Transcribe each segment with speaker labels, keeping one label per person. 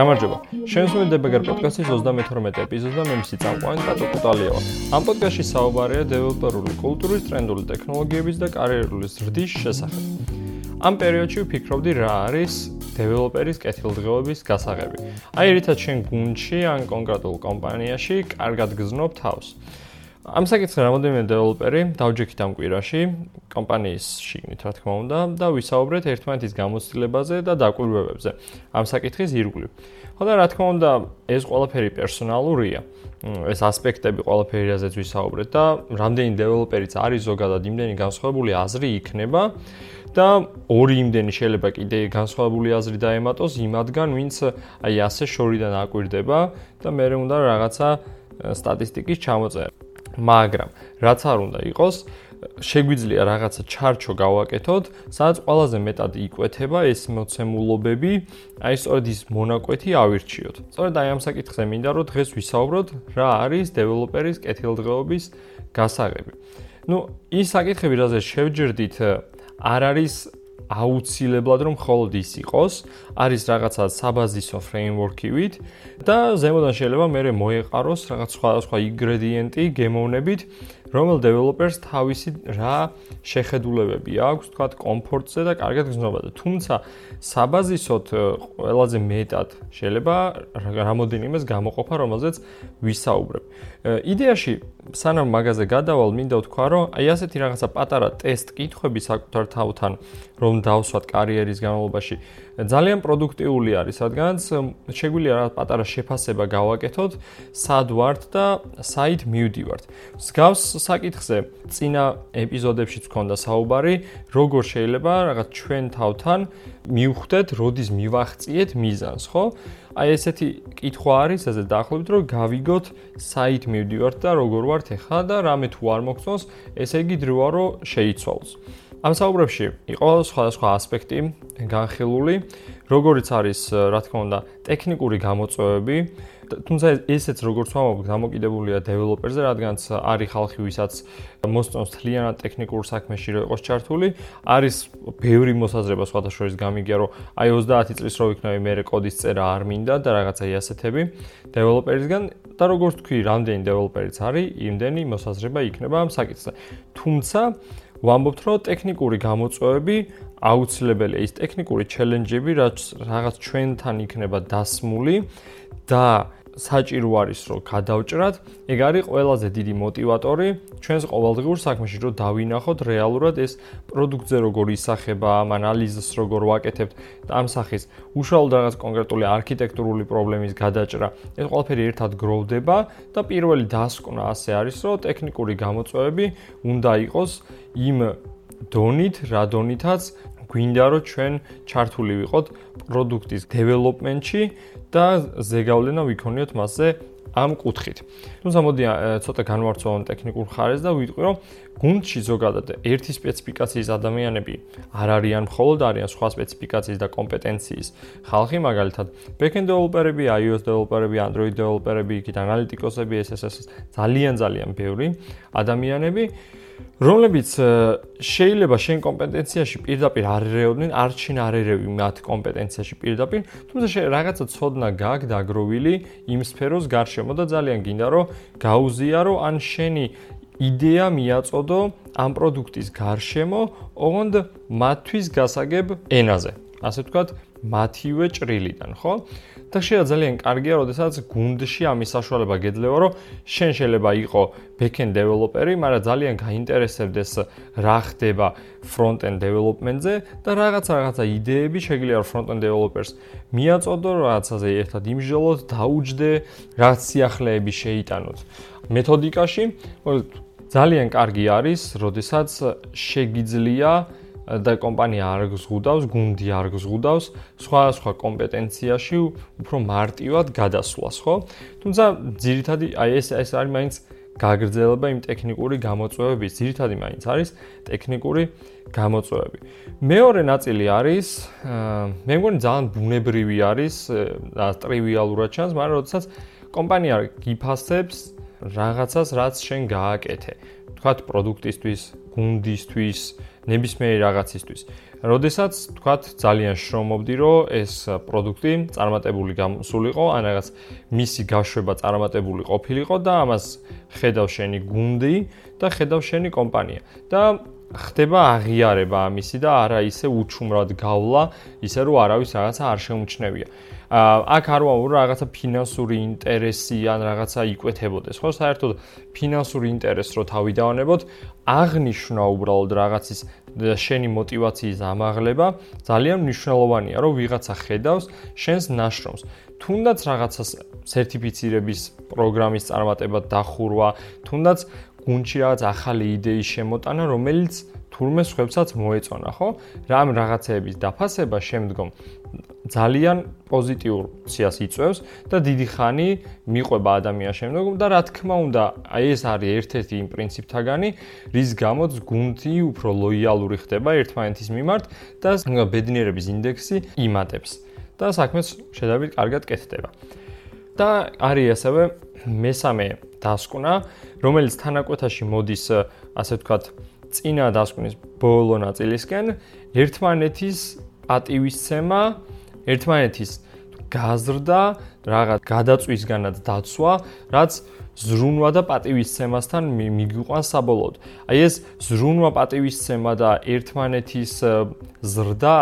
Speaker 1: გამარჯობა. შენსული დებაგერ პოდკასტის 32 ეპიზოდს და მე მისი წამყვანი პატო კუტალიო. ამ პოდკასტში საუბარია დეველოპერული კულტურის, ტრენდული ტექნოლოგიების და კარიერული ზრდის შესახებ. ამ პერიოდში ვფიქრობდი რა არის დეველოპერის კეთილდღეობის გასაღები. აი რითაც შენ გუნდში ან კონკრეტულ კომპანიაში კარგად გზნობ თავს. ამ საკითხზე რამოდენიმე დეველოპერი დავჯექით ამ კვირაში კომპანიის შიგნით, რა თქმა უნდა, და ვისაუბრეთ ერთმანეთის გამოცდილებაზე და დაკვირვებებზე. ამ საკითხის ირგვლივ. ხო და რა თქმა უნდა, ეს ყველაფერი პერსონალურია. ეს ასპექტები ყველაფერი რაზეც ვისაუბრეთ და რამდენი დეველოპერიც არის ზოგადად იმდენი განსხვავებული აზრი იქნება და ორი იმდენი შეიძლება კიდე განსხვავებული აზრი დაემატოს იმადგან, ვინც აი ასე შორიდან აკვირდება და მე უნდა რაღაცა სტატისტიკის ჩამოწერა. მაგრამ რაც არ უნდა იყოს შეგვიძლია რაღაცა ჩარჩო გავაკეთოთ, სადაც ყველაზე მეტად იკვეთება ეს მოცემულობები, აი სწორედ ის მონაკვეთი ავირჩიოთ. სწორედ აი ამ საკითხზე მინდა რომ დღეს ვისაუბროთ, რა არის დეველოპერის კეთილდღეობის გასაღები. ну, ის საკითხები, რაზეც შევჯერდით, არ არის აუცილებლად რომ მხოლოდ ის იყოს, არის რაღაცა საბაზისო ფრეიმვორკივით და ზემოდან შეიძლება მე მოეყაროს რაღაც სხვადასხვა ინგრედიენტი გემოვნებით, რომელ დეველოპერს თავისი რა შეხედულებები აქვს, თქვა კომფორტზე და კარგად გზნობაზე. თუმცა საბაზისოთ ყველაზე მეტად შეიძლება რამოდენიმეს გამოყოფა, რომელზეც ვისაუბრებ. იდეაში სანამ მაგაზე გადავალ, მინდა ვთქვა, რომ აი ასეთი რაღაცა პატარა ტესტ კითხვები საკუთარ თავთან, რომ დავსვათ კარიერის განმავლობაში, ძალიან პროდუქტიული არის, რადგანაც შეგვიძლია რაღაც პატარა შეფასება გავაკეთოთ, სად ვართ და საით მივდივართ. მსგავს საკითხზე წინა ეპიზოდებშიც ქონდა საუბარი, როგორ შეიძლება რაღაც ჩვენ თავთან მივხვდეთ, როდის მივახციეთ მიზანს, ხო? აი ესეთი კითხვა არის, ასე დაახლოებით, რომ გავიგოთ, საით მივდივართ და როგორ ვართ ახლა და რამე თუ არ მოგწონს, ესე იგი დროა რომ შეიცვალოს. ამ საუბრებში იყო სხვადასხვა ასპექტი განხილული, როგორიც არის, რა თქმა უნდა, ტექნიკური გამოწვევები, თუმცა ესეც როგორც ვამბობ, დამოკიდებულია დეველოპერზე, რადგანაც არის ხალხი, ვისაც მოსწონს თლიანად ტექნიკურ საქმეში იყოს ჩართული, არის ბევრი მოსაზრება სხვადასხვა გამიგია, რომ აი 30 წლის რო ვიქნები მე კოდის წერა არ მინდა და რაღაცა იასეთები დეველოპერისგან და როგორც თქვი, რამდენი დეველოპერიც არის, იმდენი მოსაზრება იქნება ამ საკითხზე. თუმცა ვამბობთ, რომ ტექნიკური გამოწვევები აუცილებელია, ის ტექნიკური ჩელენჯები, რაც რაღაც ჩვენთან იქნება დასმული და საჭირო არის რომ გადავჭრათ, ეგ არის ყველაზე დიდი мотиваტორი ჩვენს ყოველდღიურ საქმეში, რომ დავინახოთ რეალურად ეს პროდუქტზე როგორ ისახება, ამ ანალიზს როგორ ვაკეთებთ ამ სახის, უშუალოდ რაღაც კონკრეტული არქიტექტურული პრობლემის გადაჭრა. ეს ყველაფერი ერთად გროვდება და პირველი დასკვნა ასე არის, რომ ტექნიკური გამოწვევები უნდა იყოს იმ დონით, რა დონითაც გვინდა რომ ჩვენ ჩართული ვიყოთ პროდუქტის დეველოპმენტში და ზეგავლენა ვიქონიოთ მასზე ამ კუთხით. თუმცა მოდი ცოტა განვარცვალოთ ტექნიკურ ხარეს და ვიტყვი რომ გუნდში ზოგადად ერთი სპეციფიკაციის ადამიანები არ არიან მხოლოდ არიან სხვა სპეციფიკაციის და კომპეტენციის ხალხი მაგალითად backend developer-ები, iOS developer-ები, Android developer-ები, იქით ანალიტიკოსები, SSS ძალიან ძალიან ბევრი ადამიანები რომლებიც შეიძლება შენ კომპეტენციაში პირდაპირ არ ერეოდნენ, არ ჩინ არ ერევი მათ კომპეტენციაში პირდაპირ, თუმცა შენ რაღაცა ცოდნა გაქვს დაგროვილი იმ სფეროს გარშემო და ძალიან გინდა რომ გაუზიარო ან შენი იდეა მიაწოდო ამ პროდუქტის გარშემო, ოღონდ მათთვის გასაგებ ენაზე. ასე ვთქვათ, მათივე ჭრილიდან, ხო? და შეიძლება ძალიან კარგია, როდესაც გუნდში ამის საშუალება გეძლევა, რომ შენ შეიძლება იყო backend developer-ი, მაგრამ ძალიან გაინტერესებდეს რა ხდება front-end development-ზე და რაღაცა რაღაცა იდეები რომ front-end developers მიაწოდო, რაღაცაზე ერთად იმჟელოთ, დაუჯდე, რაც სიახლეები შეიტანოთ. მეთოდიკაში ძალიან კარგი არის, როდესაც შეგიძლია და კომპანია არ გზღუდავს, გუნდი არ გზღუდავს სხვა სხვა კომპეტენციაში უფრო მარტივად გადასვლას, ხო? თუმცა ძირითადი აი ეს ეს არის მაინც გაგრძელება იმ ტექნიკური გამოწვევების, ძირითადი მაინც არის ტექნიკური გამოწვევები. მეორე ნაწილი არის, მე მგონი ძალიან ბუნებრივი არის, და ტრივიალურად ჩანს, მაგრამ როდესაც კომპანია გიფასებს რაღაცას, რაც შენ გააკეთე. თქვათ პროდუქტისთვის, გუნდისთვის, ნებისმიერი რაღაცისთვის. როდესაც თქვათ ძალიან შრომობდი, რომ ეს პროდუქტი წარმატებული გამოსულიყო, ან რაღაც მისი გაშვება წარმატებული ყოფილიყო და ამას ხედავ შენი გუნდი და ხედავ შენი კომპანია. და ხდება აღიარება ამისი და არა ისე უჩუმრად გავლა, ისე რომ არავის რაღაცა არ შეუმჩნევია. აქ არ ვაურო რაღაცა ფინანსური ინტერესი ან რაღაცა იკვეთებოდეს, ხო? საერთოდ ფინანსური ინტერესს რო თავი დავანებოთ, გაჩვნა უბრალოდ რაღაცის და შენი мотиваციის ამაღლება ძალიან მნიშვნელოვანია, რომ ვიღაცა ხედავს შენს ნაშრომს. თუნდაც რაღაცას სერტიფიცირების პროგრამის წარმატება დახურვა, თუნდაც გუნჩი რაღაც ახალი იდეის შემოტანა, რომელიც თურმე სხვებსაც მოეწონა, ხო? რამ რაღაცეების დაფასება შემდგომ ძალიან პოზიტიურ ციას იწევს და დიდი ხანი მიყვება ადამიანს შემდგომ და რა თქმა უნდა, აი ეს არის ერთ-ერთი იმ პრინციპთაგანი, რის გამოც გუნდი უფრო ლოიალური ხდება ერთმანეთის მიმართ და ბედნიერების ინდექსი იმატებს და საქმეს შედარებით კარგად კეთდება. და არის ასევე მესამე დასკვნა, რომელიც თანაკვეთაში მოდის, ასე ვთქვათ, წინა დასკვნის ბოლო ნაწილისკენ, ერთმანეთის პატივისცემა, ერთმანეთის გაზრდა, რაღაც გადაწვისგანაც დაცვა, რაც ზრუნვა და პატივისცემასთან მიგიყვანს საბოლოოდ. აი ეს ზრუნვა, პატივისცემა და ერთმანეთის ზრდა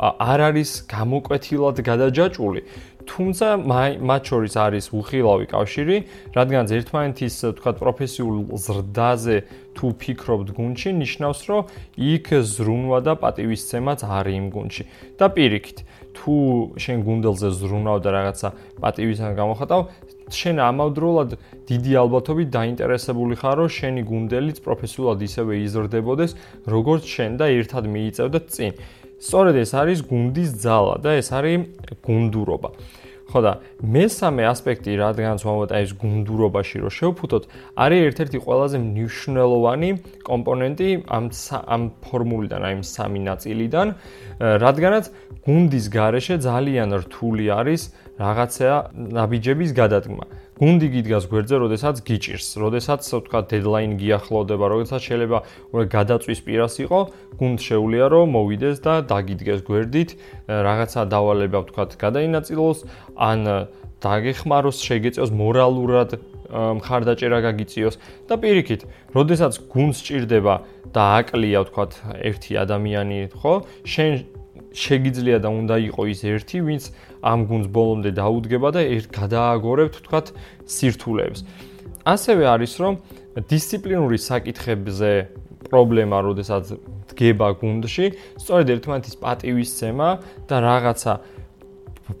Speaker 1: არ არის გამოკვეთილად გადაჯაჭული, თუმცა მათ შორის არის უხილავი კავშირი, რადგან ერთმანეთის თქვა პროფესიულ ზრდაზე თუ ფიქრობთ გუნჩი, ნიშნავს, რომ იქ ზრუნვა და პატივისცემაც არის იმ გუნჩი. და პირიქით, თუ შენ გუნდელზე ზრუნავ და რაღაცა პატივისცემა გამოხატავ, შენ ამავდროულად დიდი ალბათობით დაინტერესებული ხარ, რომ შენი გუნდელიც პროფესიულად ისევე იზრდებოდეს, როგორც შენ და ერთად მიიწევდეთ წინ. სწორედ ეს არის გუნდის ძალა და ეს არის გუნდურობა. ხო და მესამე ასპექტი, რადგანაც მომოთ აი ეს გუნდურობაში რომ შევფუთოთ, არის ერთ-ერთი ყველაზე მნიშვნელოვანი კომპონენტი ამ ამ ფორმულიდან, აი ამ სამი ნაწილიდან, რადგანაც გუნდის გარეშე ძალიან რთული არის რაღაცა ნაბიჯების გადადგმა. გუნდი გიდგას გვერდზე, როდესაც გიჭირს, როდესაც თქვა დედლაინ გიახლოვდება, როდესაც შეიძლება უკვე გადაწვის პირას იყო, გუნდ შეუულია რომ მოვიდეს და დაგიდგეს გვერდით, რაღაცა დავალება თქვა გადაინაწილოს, ან დაგეხმაროს, შეგეწევს მორალურად მხარდაჭერა გაგიწიოს და პირიქით, როდესაც გუნდს ჭირდება და აკლია თქვა ერთი ადამიანი, ხო? შენ შეგიძლია და უნდა იყოს ის ერთი, ვინც ამ გუნდს ბოლომდე დაუდგება და ერთ გადააგორებთ, თქვათ, სირთულეებს. ასევე არის, რომ დისციპლინური საკითხებზე პრობლემა, როდესაც დგება გუნდში, სწორედ ერთმანეთის პატივისცემა და რაღაცა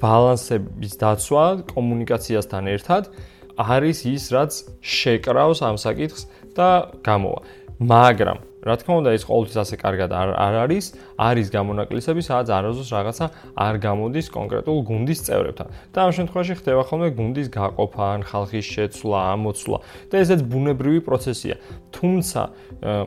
Speaker 1: ბალანსების დაცვა კომუნიკაციასთან ერთად არის ის, რაც შეკრავს ამ საკითხს და გამოვა. მაგრამ რა თქმა უნდა ეს ყოველთვის ასე კარგად არ არ არის არის გამონაკლისები სადაც არაზოს რაღაცა არ გამოდის კონკრეტულ გუნდის წევრებთან და ამ შემთხვევაში ხდება ხოლმე გუნდის გაყოფა ან ხალხის შეცვლა ამოცვლა და ესეც ბუნებრივი პროცესია თუმცა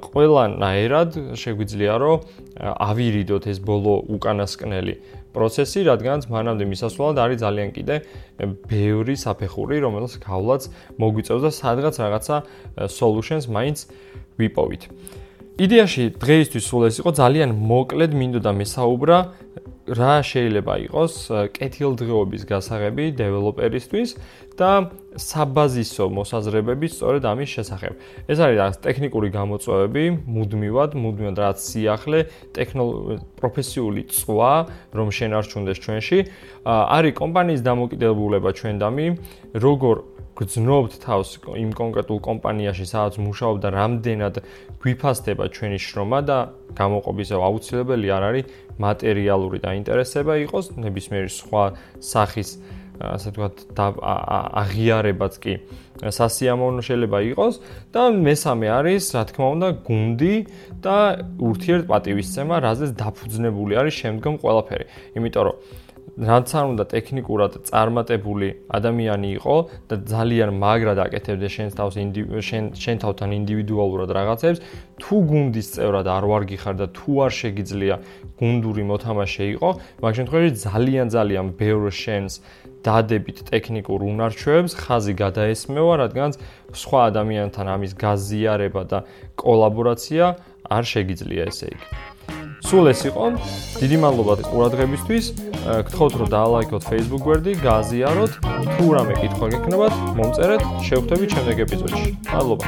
Speaker 1: ყველანაირად შეგვიძლია რომ ავირიდოთ ეს ბოლო უკანასკნელი პროცესი, რადგანაც მანამდე მისასვლელად არის ძალიან კიდე ბევრი საფეხური, რომელიც გავლაც მოგვიწევს და სადღაც რაღაცა solutions მაინც ვიპოვით. იდეაში დღეისთვის სულ ეს იყო ძალიან მოკლედ მინდოდა მესაუბრა რა შეიძლება იყოს კეთილდღეობის გასაღები დეველოპერისთვის და საბაზისო მოსაზრებები სწორედ ამის შესახებ. ეს არის რაღაც ტექნიკური გამოწვევები, მუდმივად, მუდმივად რაც სიახლე, პროფესიული წვა, რომ შენარჩუნდეს ჩვენში, არის კომპანიის დამოკიდებულება ჩვენდამი, როგორ გძნობთ თავს იმ კონკრეტულ კომპანიაში, სადაც მუშაობ და რამდენად გვიფასდება ჩვენი შრომა და გამოყობის აუცილებელი არ არის მატერიალური დაინტერესება იყოს, ნებისმიერი სხვა სახის ასე ვთქვათ აღიარებაც კი სასიამოვნო შეიძლება იყოს და მესამე არის, რა თქმა უნდა, გუნდი და ურთიერთ პატივისცემა, რაზეც დაფუძნებული არის შემდგომ ყველაფერი. იმიტომ რომ რაც არ უნდა ტექნიკურად წარმატებული ადამიანი იყო და ძალიან მაგრად აკეთებდა შენს თავს შენ შენ თავთან ინდივიდუალურად რაღაცებს, თუ გუნდის წევრად არ ვარგიხარ და თუ არ შეგიძლია გუნდური მოთამაშე იყო, მაგ შემთხვევაში ძალიან ძალიან ბევრ შენს დადებით ტექნიკურ უნარჩვევებს ხაზი გადაესმევა, რადგან სხვა ადამიანთან ამის გაზიარება და კოლაბორაცია არ შეგიძლია ესე იგი. სულ ეს იყო. დიდი მადლობა ყურადღებისთვის. გთხოვთ რომ დაალაიქოთ Facebook გვერდი, გააზიაროთ. თუ რამე კითხვა გექნებათ, მომწერეთ, შევხვდებით შემდეგ ეპიზოდში. მადლობა.